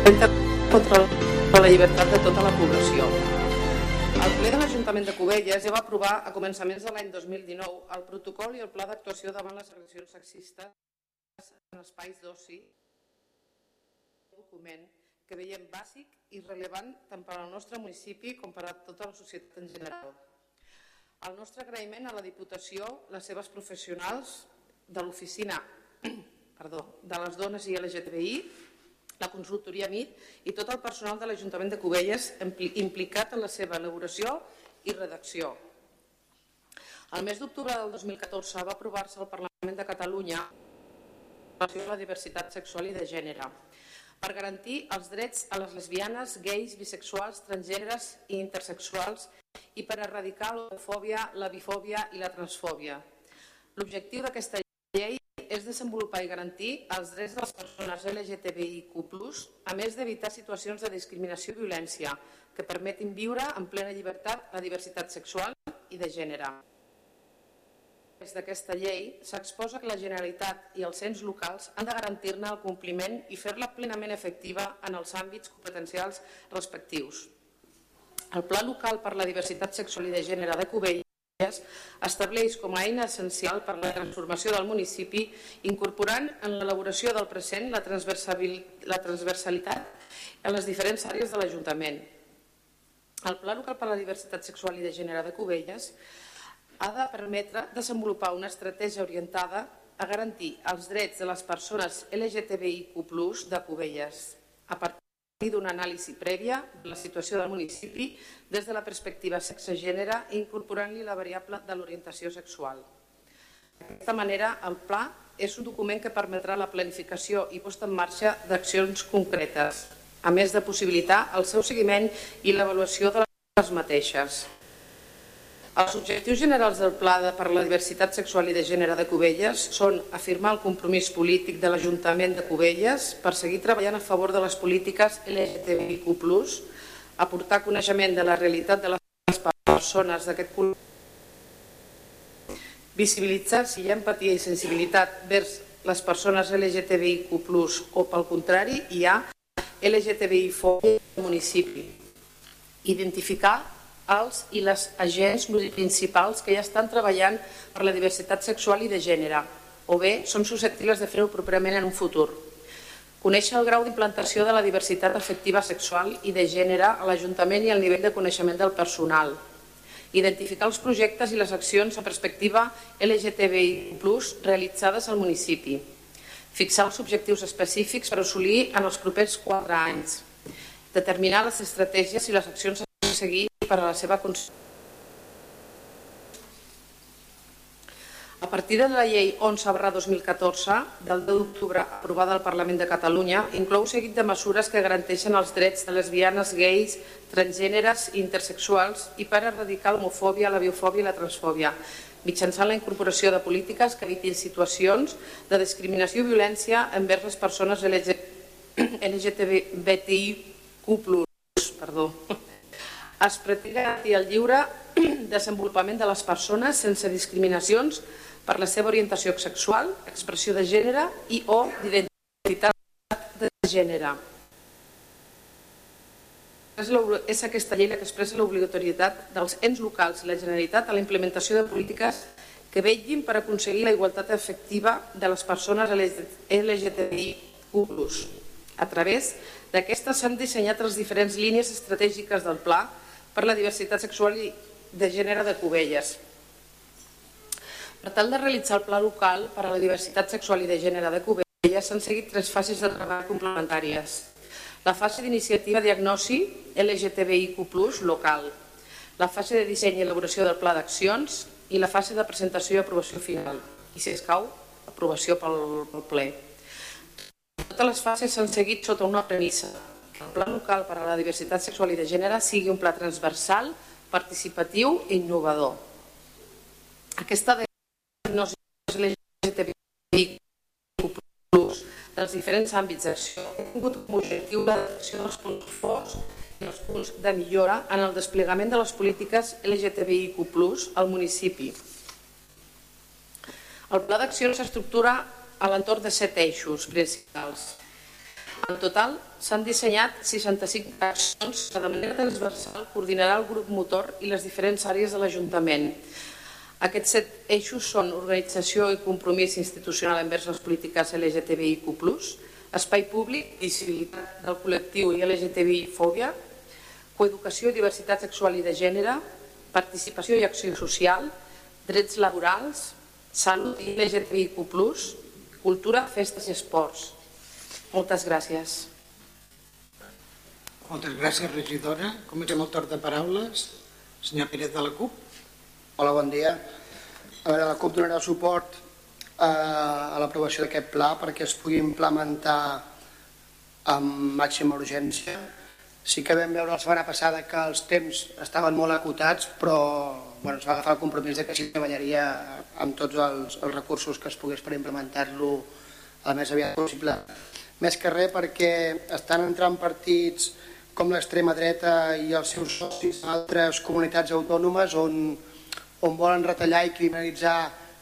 s'atenta contra la llibertat de tota la població. El ple de l'Ajuntament de Cubelles ja va aprovar a començaments de l'any 2019 el protocol i el pla d'actuació davant les agressions sexistes en espais d'oci, un document que veiem bàsic i rellevant tant per al nostre municipi com per a tota la societat en general. El nostre agraïment a la Diputació, les seves professionals de l'oficina de les dones i LGTBI, la consultoria MIT i tot el personal de l'Ajuntament de Cubelles implicat en la seva elaboració i redacció. El mes d'octubre del 2014 va aprovar-se al Parlament de Catalunya la diversitat sexual i de gènere per garantir els drets a les lesbianes, gais, bisexuals, transgèneres i intersexuals i per erradicar l'homofòbia, la bifòbia i la transfòbia. L'objectiu d'aquesta és desenvolupar i garantir els drets de les persones LGTBIQ+, a més d'evitar situacions de discriminació i violència que permetin viure en plena llibertat la diversitat sexual i de gènere. Des d'aquesta llei s'exposa que la Generalitat i els ens locals han de garantir-ne el compliment i fer-la plenament efectiva en els àmbits competencials respectius. El Pla Local per la Diversitat Sexual i de Gènere de Cubelles estableix com a eina essencial per a la transformació del municipi, incorporant en l'elaboració del present la, la transversalitat en les diferents àrees de l'Ajuntament. El Pla Local per a la Diversitat Sexual i de Gènere de Cubelles ha de permetre desenvolupar una estratègia orientada a garantir els drets de les persones LGTBIQ+, de Cubelles, a partir d'una anàlisi prèvia de la situació del municipi des de la perspectiva sexe-gènere incorporant-li la variable de l'orientació sexual. D'aquesta manera, el pla és un document que permetrà la planificació i posta en marxa d'accions concretes, a més de possibilitar el seu seguiment i l'avaluació de les mateixes. Els objectius generals del Pla per la diversitat sexual i de gènere de Cubelles són afirmar el compromís polític de l'Ajuntament de Cubelles per seguir treballant a favor de les polítiques LGTBIQ+, aportar coneixement de la realitat de les persones d'aquest col·lectiu, visibilitzar si hi ha empatia i sensibilitat vers les persones LGTBIQ+, o pel contrari hi ha LGTBI-fòbia al municipi, identificar els i les agents principals que ja estan treballant per la diversitat sexual i de gènere, o bé són susceptibles de fer-ho properament en un futur. Conèixer el grau d'implantació de la diversitat afectiva sexual i de gènere a l'Ajuntament i el nivell de coneixement del personal. Identificar els projectes i les accions a perspectiva LGTBI+, realitzades al municipi. Fixar els objectius específics per assolir en els propers 4 anys. Determinar les estratègies i les accions a seguir per a la seva A partir de la llei 11 2014 del 10 d'octubre aprovada al Parlament de Catalunya inclou seguit de mesures que garanteixen els drets de lesbianes, gais, transgèneres i intersexuals i per erradicar l'homofòbia, la biofòbia i la transfòbia mitjançant la incorporació de polítiques que evitin situacions de discriminació i violència envers les persones LGTBIQ+. Perdó es pretén garantir el lliure desenvolupament de les persones sense discriminacions per la seva orientació sexual, expressió de gènere i o d'identitat de gènere. És aquesta llei la que expressa l'obligatorietat dels ens locals i la Generalitat a la implementació de polítiques que vetllin per aconseguir la igualtat efectiva de les persones LGTBIQ+. A través d'aquestes s'han dissenyat les diferents línies estratègiques del pla per la diversitat sexual i de gènere de Cubelles. Per tal de realitzar el pla local per a la diversitat sexual i de gènere de Cubelles s'han seguit tres fases de treball complementàries. La fase d'iniciativa diagnosi LGTBIQ+, local, la fase de disseny i elaboració del pla d'accions i la fase de presentació i aprovació final. I si escau, aprovació pel, pel ple. Totes les fases s'han seguit sota una premissa, el Pla Local per a la Diversitat Sexual i de Gènere sigui un pla transversal, participatiu i innovador. Aquesta diagnosi LGTBI dels diferents àmbits d'acció ha tingut com a objectiu l'adaptació dels punts forts i els punts de millora en el desplegament de les polítiques LGTBIQ+, al municipi. El pla d'acció s'estructura a l'entorn de set eixos principals En total, s'han dissenyat 65 accions que de manera transversal coordinarà el grup motor i les diferents àrees de l'Ajuntament. Aquests set eixos són organització i compromís institucional envers les polítiques LGTBIQ+, espai públic, visibilitat del col·lectiu i LGTBI-fòbia, coeducació i diversitat sexual i de gènere, participació i acció social, drets laborals, salut i LGTBIQ+, cultura, festes i esports. Moltes gràcies. Moltes gràcies, regidora. Comencem el torn de paraules. Senyor Pérez de la CUP. Hola, bon dia. A veure, la CUP donarà suport a, a l'aprovació d'aquest pla perquè es pugui implementar amb màxima urgència. Sí que vam veure la setmana passada que els temps estaven molt acotats, però bueno, es va agafar el compromís de que s'hi treballaria amb tots els, els recursos que es pogués per implementar-lo el més aviat possible més que res perquè estan entrant partits com l'extrema dreta i els seus socis a altres comunitats autònomes on, on volen retallar i criminalitzar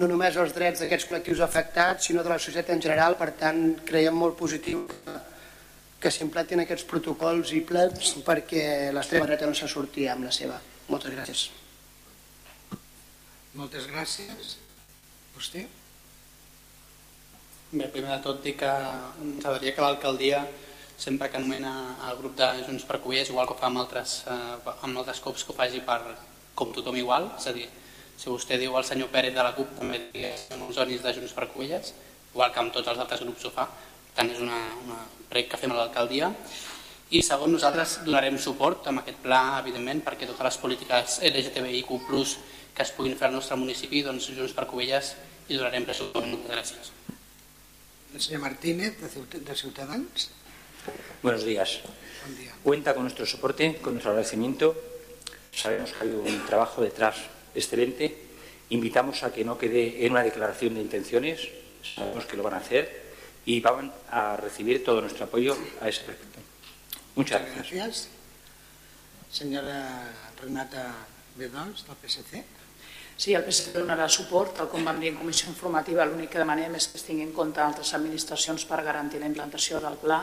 no només els drets d'aquests col·lectius afectats, sinó de la societat en general. Per tant, creiem molt positiu que, que s'implantin aquests protocols i plans perquè l'extrema dreta no se surti amb la seva. Moltes gràcies. Moltes gràcies. Vostè? Bé, primer de tot dir que ens agradaria que l'alcaldia sempre que anomena el grup de Junts per Cullers, igual que ho fa amb altres, eh, amb altres cops, que ho faci per, com tothom igual, és a dir, si vostè diu al senyor Pérez de la CUP també diguem els zonis de Junts per Cullers, igual que amb tots els altres grups ho fa, tant és una, una prec que fem a l'alcaldia. I segon, nosaltres donarem suport amb aquest pla, evidentment, perquè totes les polítiques LGTBIQ+, que es puguin fer al nostre municipi, doncs Junts per Covelles hi donarem pressupost. Gràcies. El señor Martínez, de Ciudadanos. Buenos días. Buen día. Cuenta con nuestro soporte, con nuestro agradecimiento. Sabemos que ha habido un trabajo detrás excelente. Invitamos a que no quede en una declaración de intenciones. Sabemos que lo van a hacer y van a recibir todo nuestro apoyo a ese respecto. Muchas, Muchas gracias. gracias. Senyora Renata Bedons, del PSC. Sí, el PSC donarà suport, tal com vam dir en comissió informativa, l'únic que demanem és que es tingui en compte altres administracions per garantir la implantació del pla,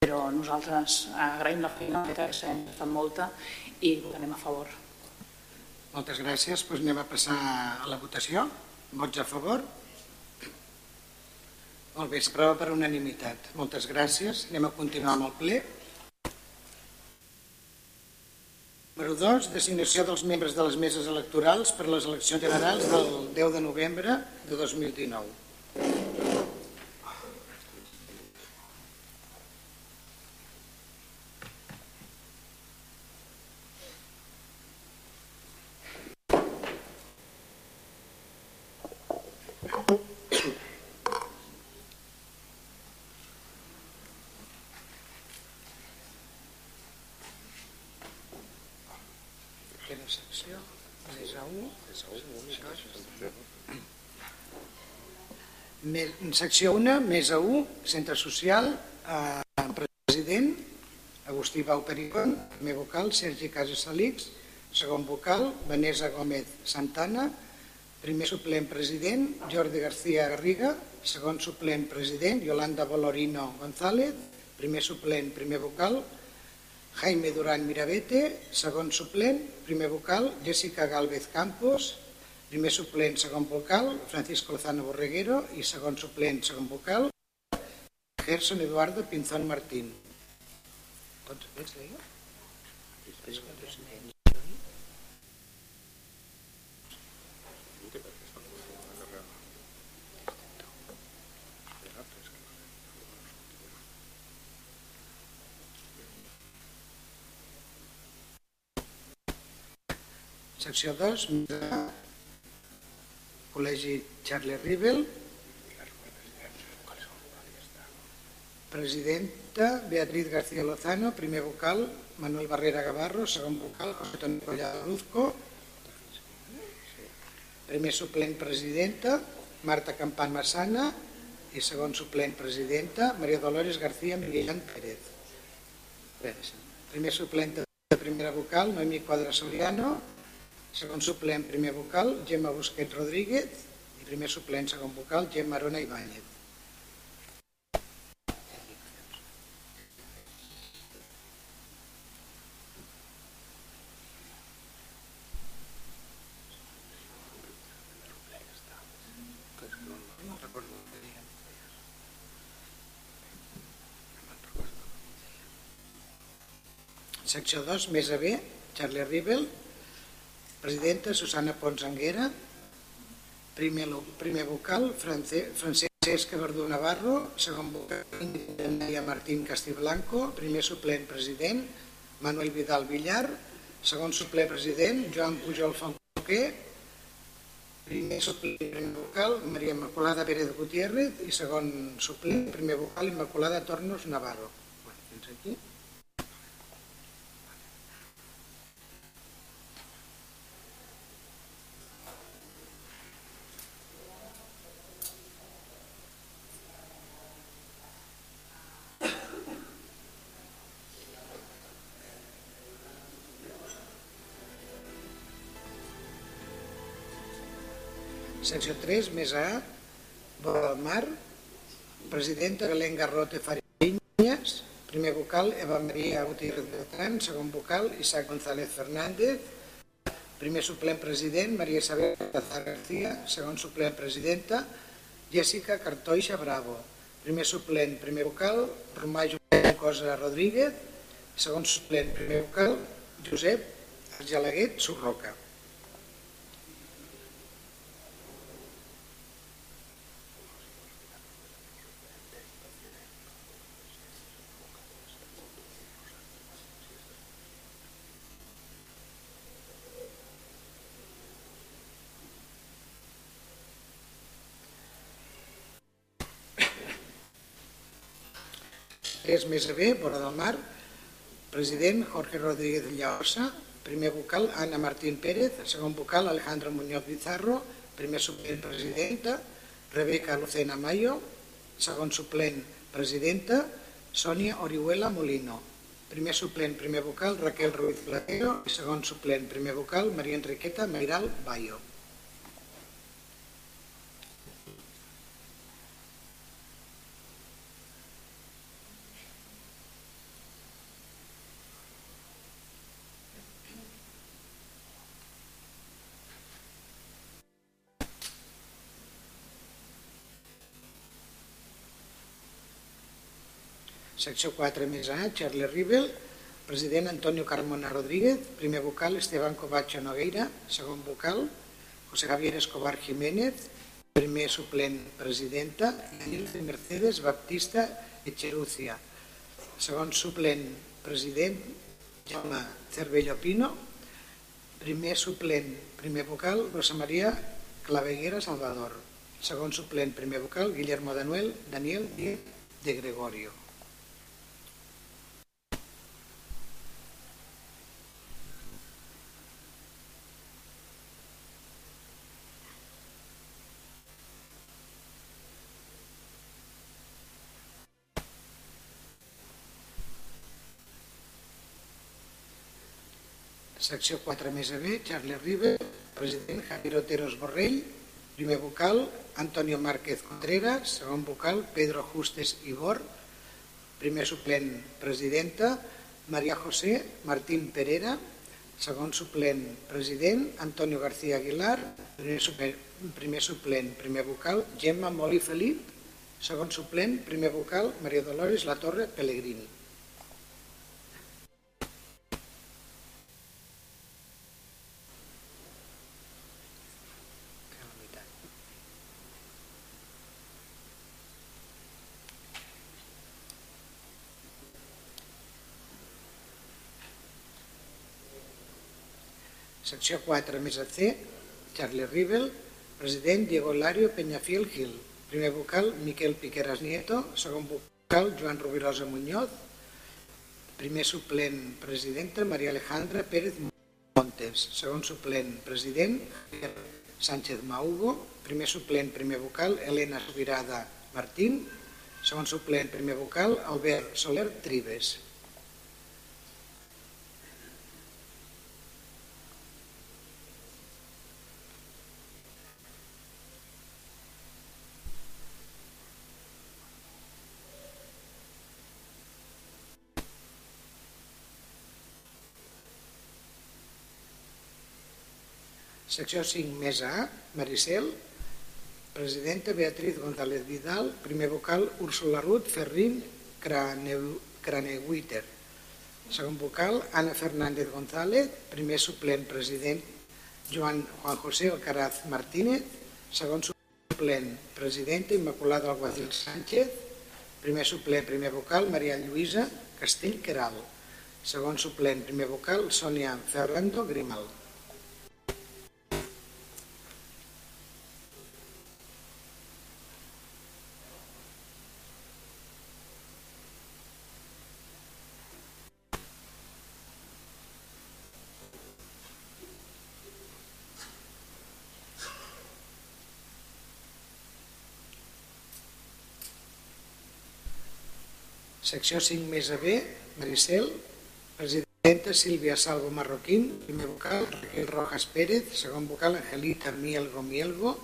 però nosaltres agraïm la feina que hem fet molta i votarem a favor. Moltes gràcies. Pues anem a passar a la votació. Vots a favor? Molt bé, s'aprova per unanimitat. Moltes gràcies. Anem a continuar amb el ple. Número 2, designació dels membres de les meses electorals per a les eleccions generals del 10 de novembre de 2019. Secció? 1, més a 1, centre social, eh, president, Agustí Bau Pericón, primer vocal, Sergi Casas Salix, segon vocal, Vanessa Gómez Santana, primer suplent president, Jordi García Garriga, segon suplent president, Yolanda Bolorino González, primer suplent, primer vocal, Jaime Durán Mirabete, segon suplent, primer vocal, Jessica Galvez Campos, primer suplent, segon vocal, Francisco Lozano Borreguero i segon suplent, segon vocal, Gerson Eduardo Pinzón Martín. Pots més, Leia? Secció 2, Col·legi Charles Rivel, presidenta Beatriz García Lozano, primer vocal. Manuel Barrera Gavarro, segon vocal. José Antonio Collado Luzco, primer suplent presidenta Marta Campan Massana i segon suplent presidenta Maria Dolores García Millán Pérez. Primer suplent de primera vocal Noemí Quadra Soriano, Segon suplent, primer vocal, Gemma Busquet Rodríguez. I primer suplent, segon vocal, Gemma Arona Ibáñez. Secció 2, més a B, Charlie Ribel, Presidenta, Susana Pons Anguera. Primer, primer vocal, France- Francesc Verdú Navarro. Segon vocal, Maria Martín Castiblanco. Primer suplent, president, Manuel Vidal Villar. Segon suplent, president, Joan Pujol Falquer. Primer suplent, primer vocal, Maria Immaculada Pérez Gutiérrez. I segon suplent, primer vocal, Immaculada Tornos Navarro. Bueno, fins aquí. Secció 3, Mesa A, Bola del Mar, presidenta Belén Garrote Farinyes, primer vocal Eva Maria Gutiérrez Beltrán, segon vocal Isaac González Fernández, primer suplent president Maria Isabel Tazar García, segon suplent presidenta Jessica Cartoixa Bravo, primer suplent primer vocal Romà Josep Cosa Rodríguez, segon suplent primer vocal Josep Argelaguet Surroca. És més bé, Vora del Mar, president Jorge Rodríguez Llaosa, primer vocal Ana Martín Pérez, segon vocal Alejandro Muñoz Bizarro, primer suplent presidenta Rebeca Lucena Mayo, segon suplent presidenta Sònia Orihuela Molino, primer suplent primer vocal Raquel Ruiz Platero i segon suplent primer vocal Maria Enriqueta Meiral Bayo. Secció 4 més A, Charlie Rivel, president Antonio Carmona Rodríguez, primer vocal Esteban Covacho Nogueira, segon vocal José Javier Escobar Jiménez, primer suplent presidenta Nilce Mercedes Baptista Echerucia, segon suplent president Jaume Cervello Pino, primer suplent primer vocal Rosa Maria Claveguera Salvador, segon suplent primer vocal Guillermo Danuel Daniel de Gregorio. Secció 4 més B, Charles River, president Javier Oteros Borrell, primer vocal Antonio Márquez Contreras, segon vocal Pedro Justes Ibor, primer suplent presidenta Maria José Martín Perera, segon suplent president Antonio García Aguilar, primer suplent, primer, suplent, primer vocal Gemma Moli Felip, segon suplent, primer vocal Maria Dolores La Torre Pellegrini. Secció 4 més a C, Charlie Rivel, president Diego Lario Peñafiel Gil, primer vocal Miquel Piqueras Nieto, segon vocal Joan Rubirosa Muñoz, primer suplent presidenta Maria Alejandra Pérez Montes, segon suplent president Sánchez Maugo, primer suplent primer vocal Helena Subirada Martín, segon suplent primer vocal Albert Soler Tribes. Secció 5 més A, Maricel, presidenta Beatriz González Vidal, primer vocal Úrsula Ruth Craneu- Craneguiter, Segon vocal, Ana Fernández González. Primer suplent, president, Joan Juan José Alcaraz Martínez. Segon suplent, presidenta, Immaculada Alguacil Sánchez. Primer suplent, primer vocal, Maria Lluïsa Castell Queral. Segon suplent, primer vocal, Sònia Ferrando Grimal. Secció 5 més a B, Maricel, presidenta Sílvia Salvo Marroquín, primer vocal Raquel Rojas Pérez, segon vocal Angelita Mielgo Mielgo,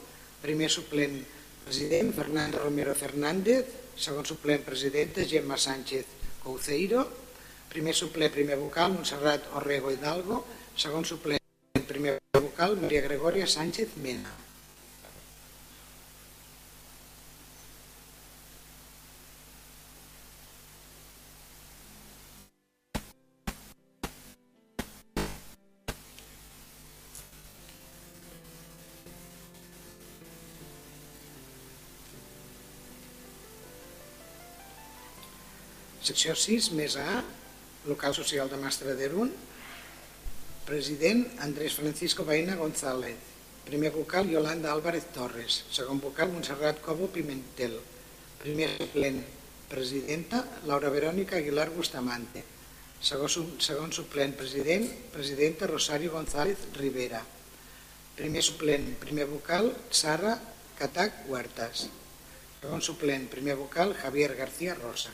primer suplent president Fernando Romero Fernández, segon suplent presidenta Gemma Sánchez Couceiro, primer suplent primer vocal Montserrat Orrego Hidalgo, segon suplent primer vocal Maria Gregoria Sánchez Mena. Secció 6, més A, local social de Mastre d'Erun, president Andrés Francisco Baena González, primer vocal Yolanda Álvarez Torres, segon vocal Montserrat Cobo Pimentel, primer suplent presidenta Laura Verònica Aguilar Bustamante, segon, segon suplent president presidenta Rosario González Rivera, primer suplent primer vocal Sara Catac Huertas, segon suplent primer vocal Javier García Rosa.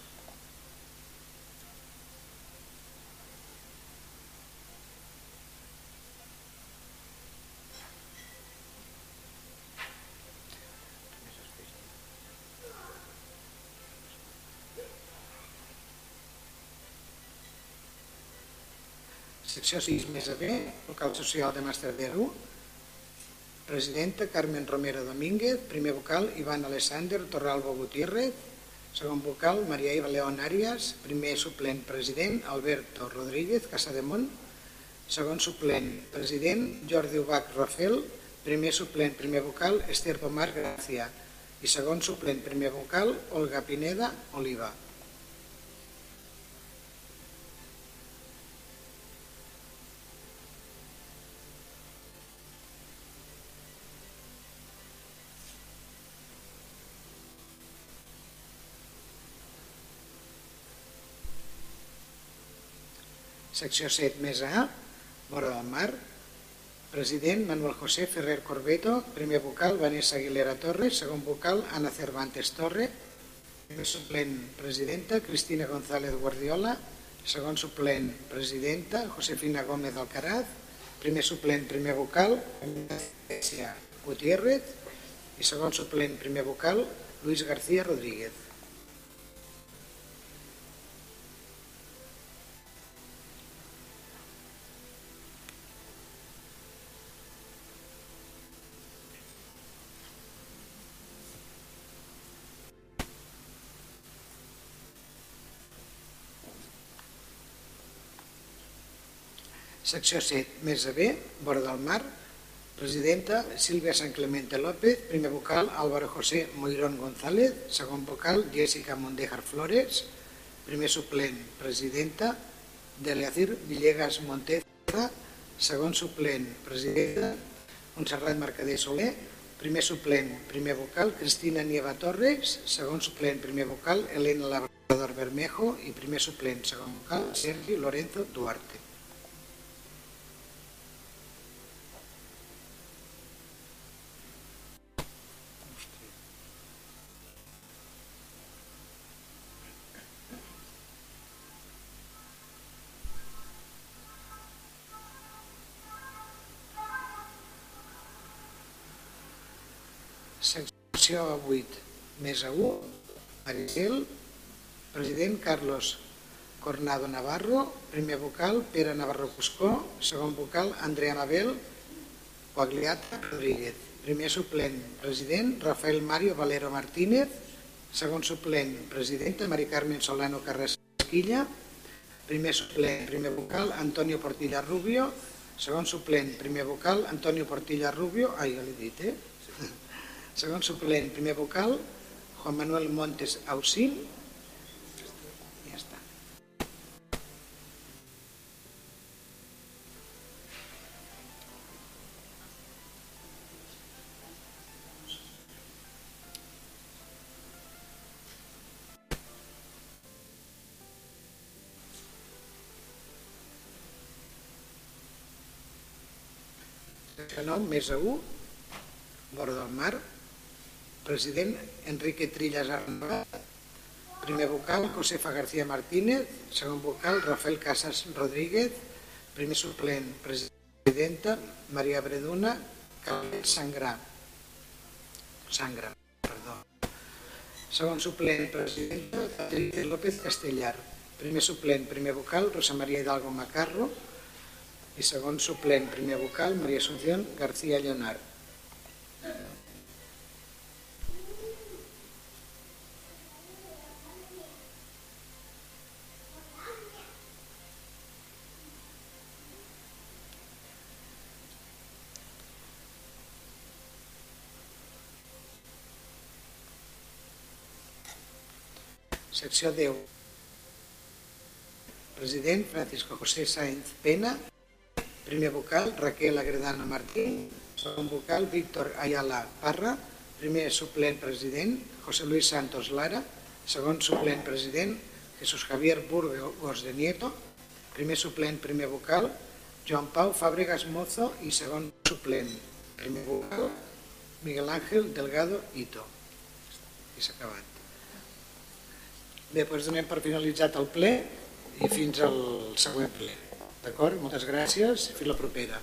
Secció 6 més a B, local social de Masterdero, presidenta Carmen Romero Domínguez, primer vocal Ivan Alessander Torralbo Gutiérrez, segon vocal Maria Iva León Arias, primer suplent president Alberto Rodríguez Casademont, segon suplent president Jordi Ubach Rafel, primer suplent primer vocal Esther Pomar Gracia i segon suplent primer vocal Olga Pineda Oliva. Secció 7 més A, vora del mar. President Manuel José Ferrer Corbeto, primer vocal Vanessa Aguilera Torres, segon vocal Ana Cervantes Torre, primer suplent presidenta Cristina González Guardiola, segon suplent presidenta Josefina Gómez Alcaraz, primer suplent primer vocal Gutiérrez i segon suplent primer vocal Luis García Rodríguez. Secció 7, més a B, vora del mar, presidenta Sílvia San Clemente López, primer vocal Álvaro José Moirón González, segon vocal Jessica Mondejar Flores, primer suplent presidenta Deleacir Villegas Monteza, segon suplent presidenta Montserrat Mercader Soler, primer suplent primer vocal Cristina Nieva Torres, segon suplent primer vocal Elena Labrador Bermejo i primer suplent segon vocal Sergi Lorenzo Duarte. Secció 8, més a 1, Maricel, president Carlos Cornado Navarro, primer vocal Pere Navarro Cuscó, segon vocal Andrea Nabel Coagliata Rodríguez, primer suplent president Rafael Mario Valero Martínez, segon suplent presidenta Mari Carmen Solano Carrasquilla, primer suplent, primer vocal, Antonio Portilla Rubio, segon suplent, primer vocal, Antonio Portilla Rubio, ai, ja l'he dit, eh? Segon suplent, primer vocal, Juan Manuel Montes Ausil, ja està. Secció 9, mesa 1, vora del mar, president Enrique Trillas Arnabat, primer vocal Josefa García Martínez, segon vocal Rafael Casas Rodríguez, primer suplent presidenta Maria Breduna. Calvet Sangrà, Sangra, perdó. Segon suplent presidenta Patricia López Castellar, primer suplent primer vocal Rosa María Hidalgo Macarro, i segon suplent, primer vocal, Maria Asunción García Llonar. Secció 10. President Francisco José Sáenz Pena, Primer vocal, Raquel Agredana Martín. Segon vocal, Víctor Ayala Parra. Primer suplent president, José Luis Santos Lara. Segon suplent president, Jesús Javier Burgos de Nieto. Primer suplent, primer vocal, Joan Pau Fàbregas Mozo i segon suplent, primer vocal, Miguel Ángel Delgado Ito. I s'ha acabat. Bé, doncs donem per finalitzat el ple i fins al següent ple. D'acord? Moltes gràcies i fins la propera.